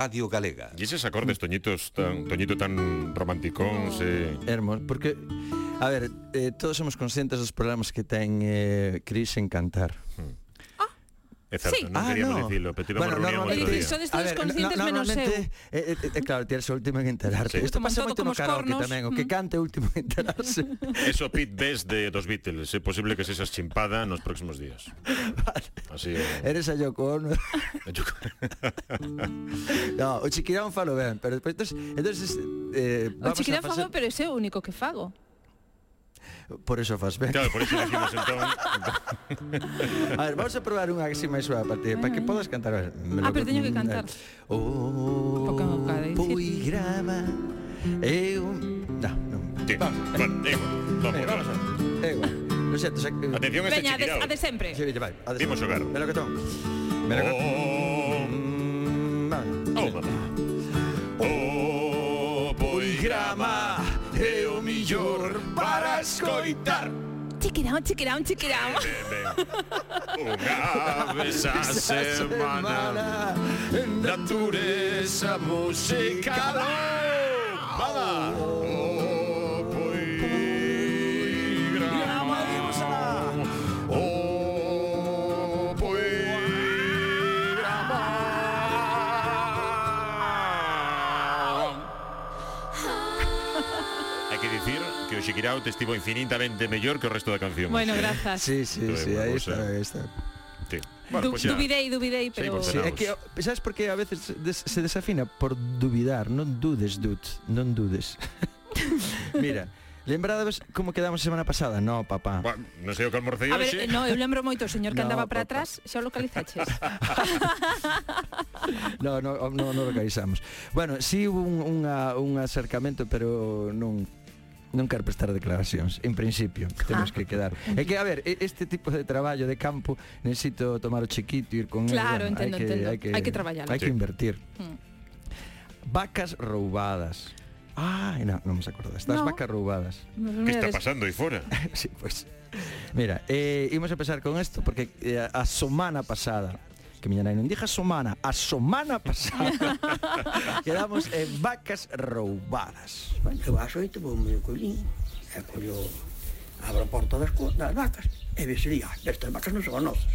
Radio Galega. E eses acordes, Toñitos, tan, Toñito tan romanticóns eh. e... Hermos, porque, a ver, eh, todos somos conscientes dos problemas que ten eh, Cris en cantar. Exacto, sí. no ah, queríamos no. decirlo, pero tivemos bueno, normalmente, Son estudios conscientes no, menos eh, eh, eh, claro, tienes o último en enterarte. Sí. Isto pasa moito no karaoke cornos. tamén, o que mm. cante o último en enterarse. Eso pit best de dos Beatles, é posible que sexas chimpada nos próximos días. Vale. Así eh... Eres a Yoko Ono. no, o chiquirán falo ben, pero despois entonces, entonces eh, vamos o chiquirán facer... falo, pero é o único que fago. Por eso faz ben. Claro, por eso decimos entón. a ver, vamos a probar unha así máis suave para ti, para que podas cantar. Me ah, pero teño que cantar. Oh, poigrama é un... No, non. Sí. bueno, é igual. Vamos, vamos. É igual. Non sei, xa... Atención a este Veña, a de sempre. Sí, vai, a de sempre. Vimos xogar. Melocotón. Melocotón. Oh, mm, oh, mamá. Oh, poigrama. millor para escoitar. Check it out, check it out, check it out. Unha vez a semana Natureza musical. Vada! musiquirao te estivo infinitamente mellor que o resto da canción. Bueno, grazas. Sí, sí, Entonces, sí, aí está, eh, aí está. Sí. Bueno, pues ya. dubidei, pero sí, é que eh, sabes por que a veces des, se desafina por dubidar, non dudes, dude, non dudes. Mira, Lembrades como quedamos a semana pasada? No, papá. Bueno, non sei o que almorcei A ver, hoxe. eh, no, eu lembro moito o señor que No, andaba para papá. atrás, xa o localizaches. No, no, no, no localizamos. Bueno, si sí, hubo un, unha, un acercamento, pero non non quero prestar declaracións, en principio, temos ah. que quedar. É que, a ver, este tipo de traballo de campo necesito tomar o chiquito, ir con Claro, él, bueno, entendo, hai que, entendo. Hai que, hai que traballar. Hai sí. que invertir. Mm. Vacas roubadas. Ah, no, non me acordo Estas no. vacas roubadas. Que está pasando aí fora? sí, pois. Pues. Mira, eh, imos a empezar con isto porque eh, a semana pasada que miña nai non dixa semana, a semana pasada quedamos en vacas roubadas. Eu ás oito vou meu colín, e collo abro a porta das, das vacas, e vesería, estas vacas non son nosas.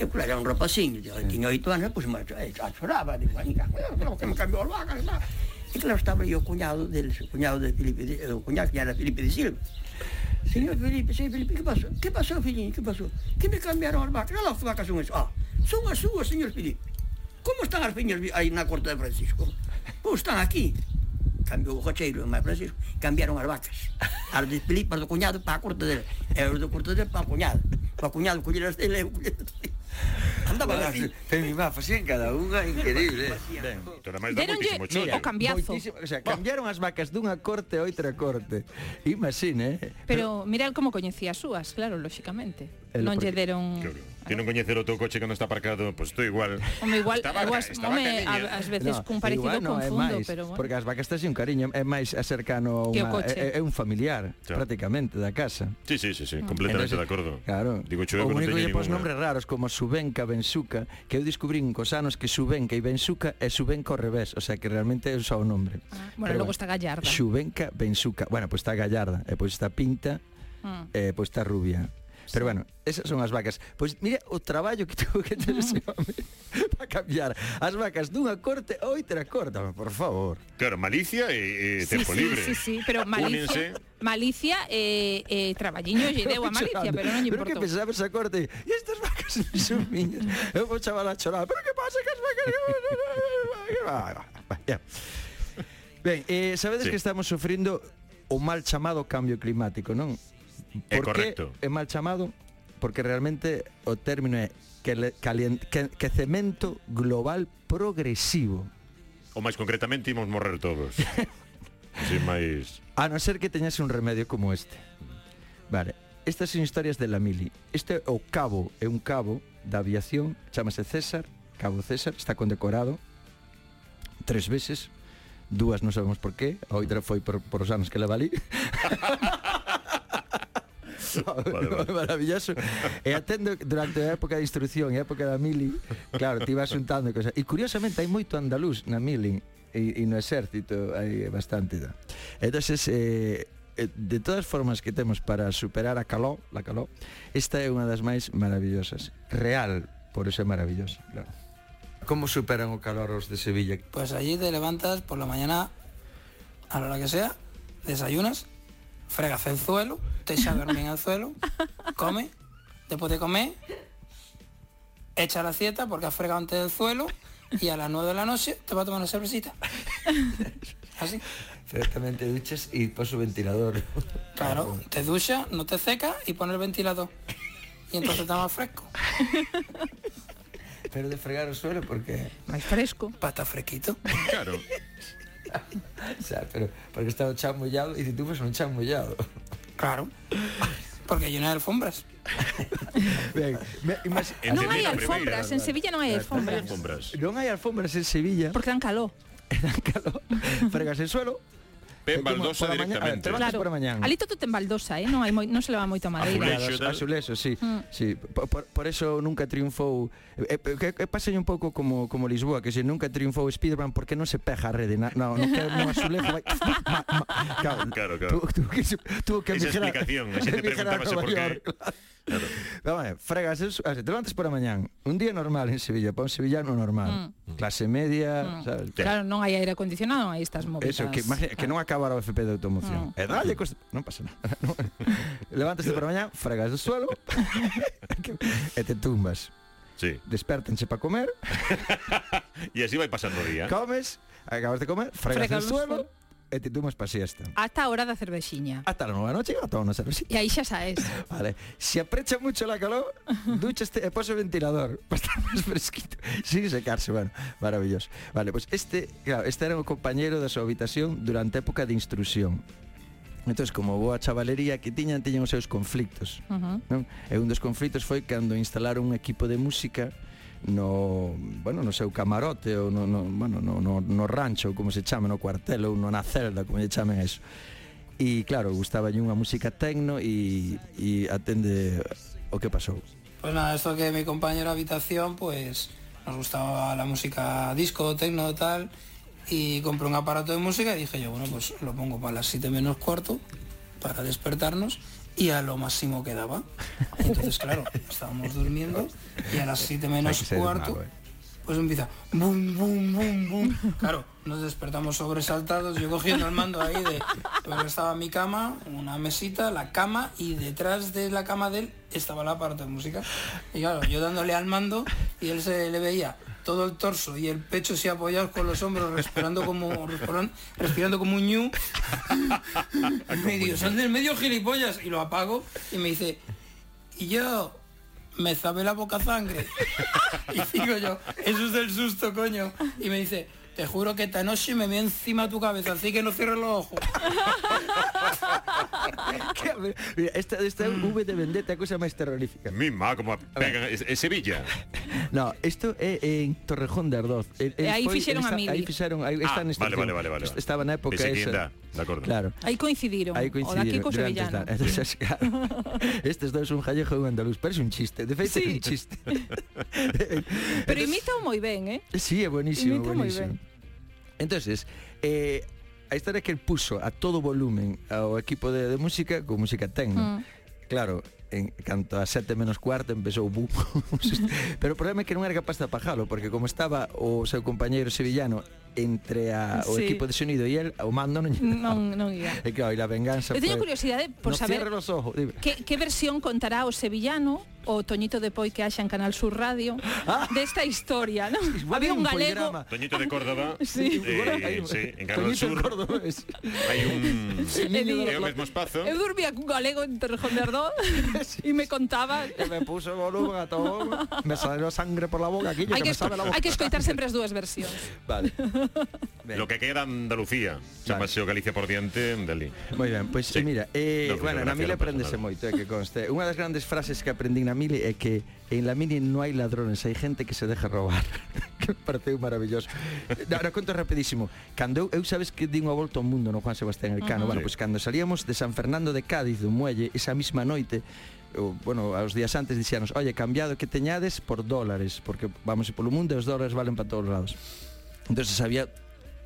Eu, claro, era un rapacinho, eu tiña oito anos, pois pues, me choraba, digo, que me cambiou as vacas, lá. E claro, estaba eu o cuñado deles, o cuñado de Felipe, de, o cuñado que era Felipe de Silva. Señor Felipe, señor Felipe, que pasou? Que pasou, filhinho, que pasou? Que me cambiaron as vacas? Olha as vacas son esas. Ah, Son as súas, señor Filipe. Como están as peñas aí na corte de Francisco? Pois están aquí? Cambiou o cocheiro, máis Francisco. Cambiaron as vacas. As de Filipe, as do cuñado, para a corte dele. E os do corte dele, para o cuñado. Para o cuñado, coller as dele, e o cuñado Andaba bueno, así. Femimá, en cada unha increíble. Ben, máis dá moitísimo chollo. O cambiazo. O sea, cambiaron as vacas dunha corte a outra corte. Imagine, eh? Pero, Pero mirad como coñecía as súas, claro, lóxicamente. Eh, non lle deron... Claro. Ti non coñecer o teu coche cando está aparcado, pois pues estou igual. Home, igual, esta vaca, esta home, ás veces no, cun parecido igual, no, confundo, máis, pero bueno. Porque as vacas teñen un cariño, é máis cercano uma, é, é un familiar Xa. prácticamente da casa. Sí, sí, sí, sí, mm. completamente Entonces, de acordo. Claro. Digo o que non teño pos Pois nombres raros como Subenca, Bensuca, que eu descubrín cos anos que Subenca e Bensuca é Subenca ao revés, o sea que realmente é só o nombre. Ah, bueno, pero, logo está Gallarda. Subenca, Bensuca. Bueno, pois pues está Gallarda, e pois pues está Pinta, mm. e pois está Rubia. Pero bueno, esas son as vacas. Pois mira o traballo que tuvo que ter ese ah. home para cambiar as vacas dunha corte a outra corte, por favor. Claro, malicia e, e tempo sí, sí, libre. Sí, sí, pero malicia, malicia e, eh traballiño lle deu a malicia, pero non lle importou. Pero que pensaba esa corte, e estas vacas non son miñas. Eu vou chaval a chorar, pero que pasa que as vacas... Ben, eh, sabedes sí. que estamos sufrindo o mal chamado cambio climático, non? É Por correcto. É mal chamado? Porque realmente o término é que, le, que, que cemento global progresivo. Ou máis concretamente imos morrer todos. Sin máis... A non ser que teñase un remedio como este. Vale. Estas son historias de la mili. Este o cabo, é un cabo da aviación, chamase César, cabo César, está condecorado tres veces, dúas non sabemos por qué, a outra foi por, por os anos que leva ali. vale, vale. maravilloso. E atendo durante a época de instrucción e a época da mili, claro, te iba juntando cosas. E curiosamente hai moito andaluz na mili e, e no exército hai bastante. Da. Entonces, eh, eh, de todas formas que temos para superar a caló, la caló, esta é unha das máis maravillosas. Real, por eso é maravillosa, claro. Como superan o calor os de Sevilla? Pues allí te levantas por la mañana a la hora que sea, desayunas fregas el suelo, te echas a dormir en el suelo, come, después de comer, echa la siesta porque has fregado antes del suelo y a las 9 de la noche te vas a tomar una cervecita. Así. Directamente duchas y paso ventilador. Claro, te duchas, no te secas y pones el ventilador. Y entonces está más fresco. Pero de fregar o suelo porque... Máis fresco. Para estar fresquito. Claro. O sea, pero porque está o chan mollado e se tú fes un chan mollado. Claro. Porque llena de alfombras. Ben, me, imas, En Non hai Sevilla, alfombras, primeira. en Sevilla non Hai alfombras. alfombras. non hai alfombras en Sevilla, Porque dan calor. dan calor, fregas el suelo, Pen baldosa directamente. Ver, claro. por mañán. Alito tú ten baldosa, eh? non, hai moi, non se leva moito Madeira. Azulexo, sí. Mm. sí. Por, por, eso nunca triunfou... Eh, eh, que, que pasei un pouco como, como Lisboa, que se nunca triunfou Spiderman porque non se pega a rede. Na, no, no, que, no azulejo vai... ma, ma, claro, claro. claro. Tuvo que, tuvo que Esa explicación, a xente preguntábase por qué. Claro. Claro. Vamos ver, fregas, te levantas por a mañán, un día normal en Sevilla, para un sevillano normal, mm. mm. clase media, mm. sabes? Claro, non hai aire acondicionado, aí estás movidas. Eso, que, claro. que non acabara o FP de automoción. Mm. Eh, mm. No, E dalle, costa... non pasa nada. No. Levántate por a mañán, fregas do suelo, e eh, te tumbas. Sí. Despértense para comer. e así vai pasando o día. Comes, acabas de comer, fregas, fregas do suelo, suelo e te tumas para siesta. Hasta a hora da cervexiña. Hasta a nova noche a unha cervexiña. E aí xa sabes. Vale. Se aprecha mucho la calor, duchaste e pos o ventilador para estar máis fresquito. Sin secarse, bueno, maravilloso. Vale, pois pues este, claro, este era o compañeiro da súa habitación durante a época de instrusión. Entón, como boa chavalería que tiñan, tiñan os seus conflictos. Uh -huh. non? E un dos conflitos foi cando instalaron un equipo de música no, bueno, no seu camarote ou no, no, bueno, no, no, no rancho, como se chama, no cuartel ou no na celda, como lle chamen eso. E claro, gustaba unha música tecno e, e atende o que pasou. Pues nada, esto que mi compañero de habitación, pues nos gustaba la música disco, tecno, tal, y compré un aparato de música y dije yo, bueno, pues lo pongo para las 7 menos cuarto para despertarnos y a lo máximo que daba. Y entonces, claro, estábamos durmiendo y a las 7 menos cuarto, eh. pues empieza, boom, boom, boom, boom. Claro, nos despertamos sobresaltados, yo cogiendo el mando ahí de, pero estaba mi cama, una mesita, la cama, y detrás de la cama de él estaba la parte de música. Y claro, yo dándole al mando y él se le veía todo el torso y el pecho se apoyados con los hombros, respirando como, respirando, respirando como un ñu. Me digo, son del medio gilipollas. Y lo apago y me dice, y yo me zabe la boca sangre. Y digo yo, eso es del susto, coño. Y me dice, te juro que esta noche me voy encima de tu cabeza, así que no cierres los ojos. Mira, esta, esta V de vendetta, a cousa máis terrorífica. Mima, como pegan... Sevilla. No, isto é en Torrejón de Ardoz. El, aí fixeron a mili. Aí fixeron, aí está Ah, nesta vale, vale, vale, vale. Estaba na época esa. ainda, de acordo. Claro. Aí coincidiron. Aí O daqui coincidiron co durante sevillano. esta- Entonces, claro, estes dous un gallego e un andaluz, parece un chiste, de feito é Sí. un chiste. Pero imita moi ben, eh? Sí, é buenísimo, Imita moi buenísimo. Entonces, eh, a historia que el puso a todo volumen ao equipo de, de música con música tecno. Mm. Claro, en canto a 7 menos cuarto empezou bu. Pero o problema é que non era capaz de apajalo, porque como estaba o seu compañeiro sevillano entre a, sí. o equipo de sonido e el, o mando non non, non ia. E claro, e la venganza... Eu teño curiosidade por no saber los ojos, dime. que, que versión contará o sevillano o Toñito de Poi que haxa en Canal Sur Radio ah. desta historia, non? Había un galego poligrama. Toñito de Córdoba. sí. Eh, sí, en Canal Toñito Sur. Hai un sí, é o mesmo espazo. Eu dormía cun galego en Torrejón de Ardón e me contaba que me puso volumen a todo, me salió sangre por la boca aquí, hay que, que me sabe la boca. Hai que escoitar sempre as dúas versións. Vale. Ben. Lo que queda Andalucía, xa vale. Galicia por diante, deli. Moi ben, pois pues, sí. mira, eh, no, bueno, na mí le aprendese moito, eh, que conste. Unha das grandes frases que aprendín la mili es que en la mili no hay ladrones, hay gente que se deja robar. que parece maravilloso. Eh, ahora conto rapidísimo. Cando eu, eu sabes que din a volta ao mundo, no Juan Sebastián Elcano. Uh -huh. Bueno, pois pues, cando salíamos de San Fernando de Cádiz do Muelle, esa misma noite, o, bueno, aos días antes dixíanos, "Oye, cambiado que teñades por dólares, porque vamos polo mundo e os dólares valen para todos lados." Entonces sabía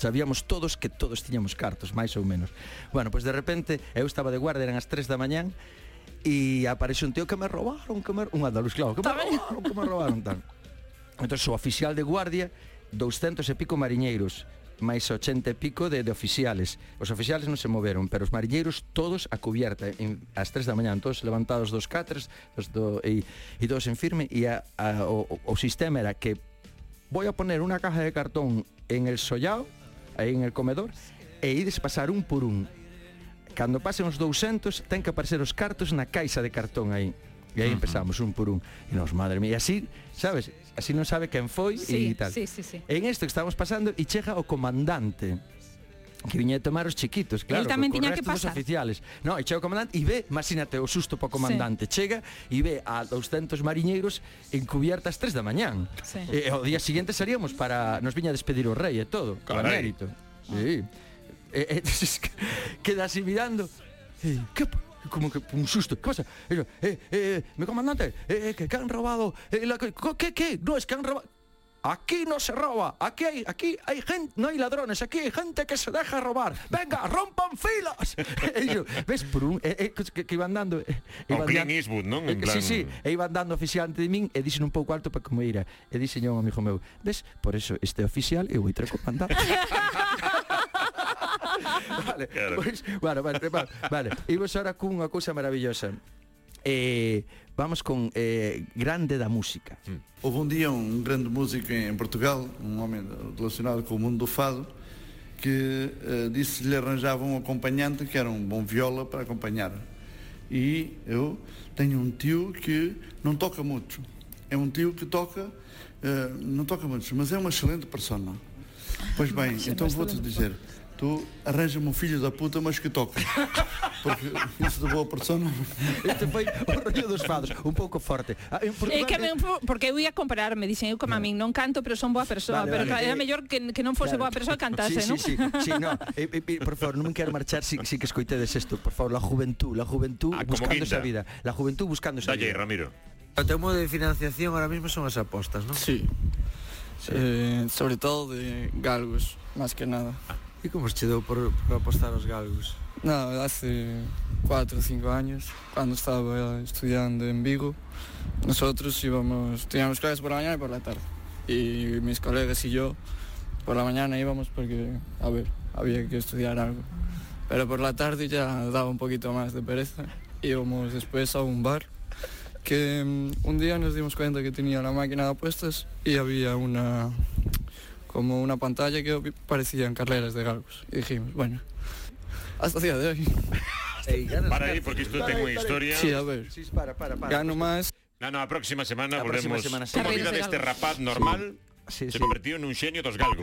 sabíamos todos que todos tiñamos cartos, máis ou menos. Bueno, pois pues de repente eu estaba de guarda, eran as 3 da mañán, e aparece un tío que me robaron, que me... un andaluz, claro, que me robaron, que me robaron tal. Entón, o oficial de guardia, 200 e pico mariñeiros, máis 80 e pico de, de oficiales. Os oficiales non se moveron, pero os mariñeiros todos a cubierta, en, as 3 da mañán, todos levantados dos catres, dos do, e, e todos en firme, e a, a, o, o sistema era que voy a poner una caja de cartón en el sollao, aí en el comedor, e ides pasar un por un Cando pasen os 200, ten que aparecer os cartos na caixa de cartón aí. E aí empezamos un por un. E nos, madre mía, así, sabes, así non sabe quen foi sí, e tal. Sí, sí, sí. En isto que estamos pasando e chega o comandante que viña a tomar os chiquitos, claro, El tamén co, tiña que pasar. oficiales. No, e chega o comandante e ve, imagínate o susto para o comandante, sí. chega e ve a 200 mariñeiros encubiertas 3 da mañán. Sí. E ao día seguinte seríamos para nos viña a despedir o rei e todo, Carai. mérito. Ah. Sí. Ah. E, entonces, queda así mirando. Eh, Como que un susto. ¿Qué pasa? Yo, eh, eh, mi comandante, eh, eh, que, que han robado. eh, la- ¿Qué? ¿Qué? No, es que han robado. Aquí no se roba, aquí hay, aquí hay gente, no hay ladrones, aquí hay gente que se deja robar. Venga, rompan filas. e yo, ves, por un, eh, eh, que, que iban dando... Eh, iban dando- Eastwood? En Eh, Sí, sí, e iban dando oficial ante min e dixen un pouco alto para como ira. E dixen un amigo meu, ves, por eso este oficial eu outra comandante. vale, Claro. pois, bueno, vale, vale, vale. Imos ahora cunha cousa maravillosa. Eh, vamos con eh, grande da música. Houve um dia um grande músico em Portugal, um homem relacionado com o mundo do fado, que eh, disse que lhe arranjava um acompanhante que era um bom viola para acompanhar. E eu tenho um tio que não toca muito. É um tio que toca, eh, não toca muito, mas é uma excelente persona. Pois bem, então vou-te dizer, tu arranja-me um filho da puta, mas que toca. Porque isso de boa persona. Este foi o Río dos Fados, um pouco forte. Ah, é que mim, porque eu ia comparar, me dizem, eu como a min non canto, pero son boa persoa, vale, pero vale. era mellor que, que non fose claro. boa persoa cantase, sí, non? Sí, sí, sí, no, eh, eh, eh, por favor, non me quero marchar sin, sin que escoitedes isto, por favor, la juventud, la juventud ah, buscando esa vida, la juventud buscando esa vida. Ramiro. O teu modo de financiación ahora mismo son as apostas, non? Sí. Eh, sobre todo de galgos, más que nada. E como se deu por, por apostar aos galgos? No, hace cuatro o cinco años, cuando estaba estudiando en Vigo, nosotros íbamos, teníamos clases por la mañana y por la tarde. Y mis colegas y yo, por la mañana íbamos porque, a ver, había que estudiar algo. Pero por la tarde ya daba un poquito más de pereza. Íbamos después a un bar que mm, un día nos dimos cuenta que tenía la máquina de apuestas y había una como una pantalla que parecían carreras de galgos. Y dijimos, bueno, hasta el día de hoy. Para aí, porque isto ten unha historia. Sí, a ver, Sí, para, para, para. gano más. No, no, a próxima semana volvemos próxima semana, sí. como a vida de galgos. rapaz normal Sí, se sí. convertiu nun xenio dos galgos.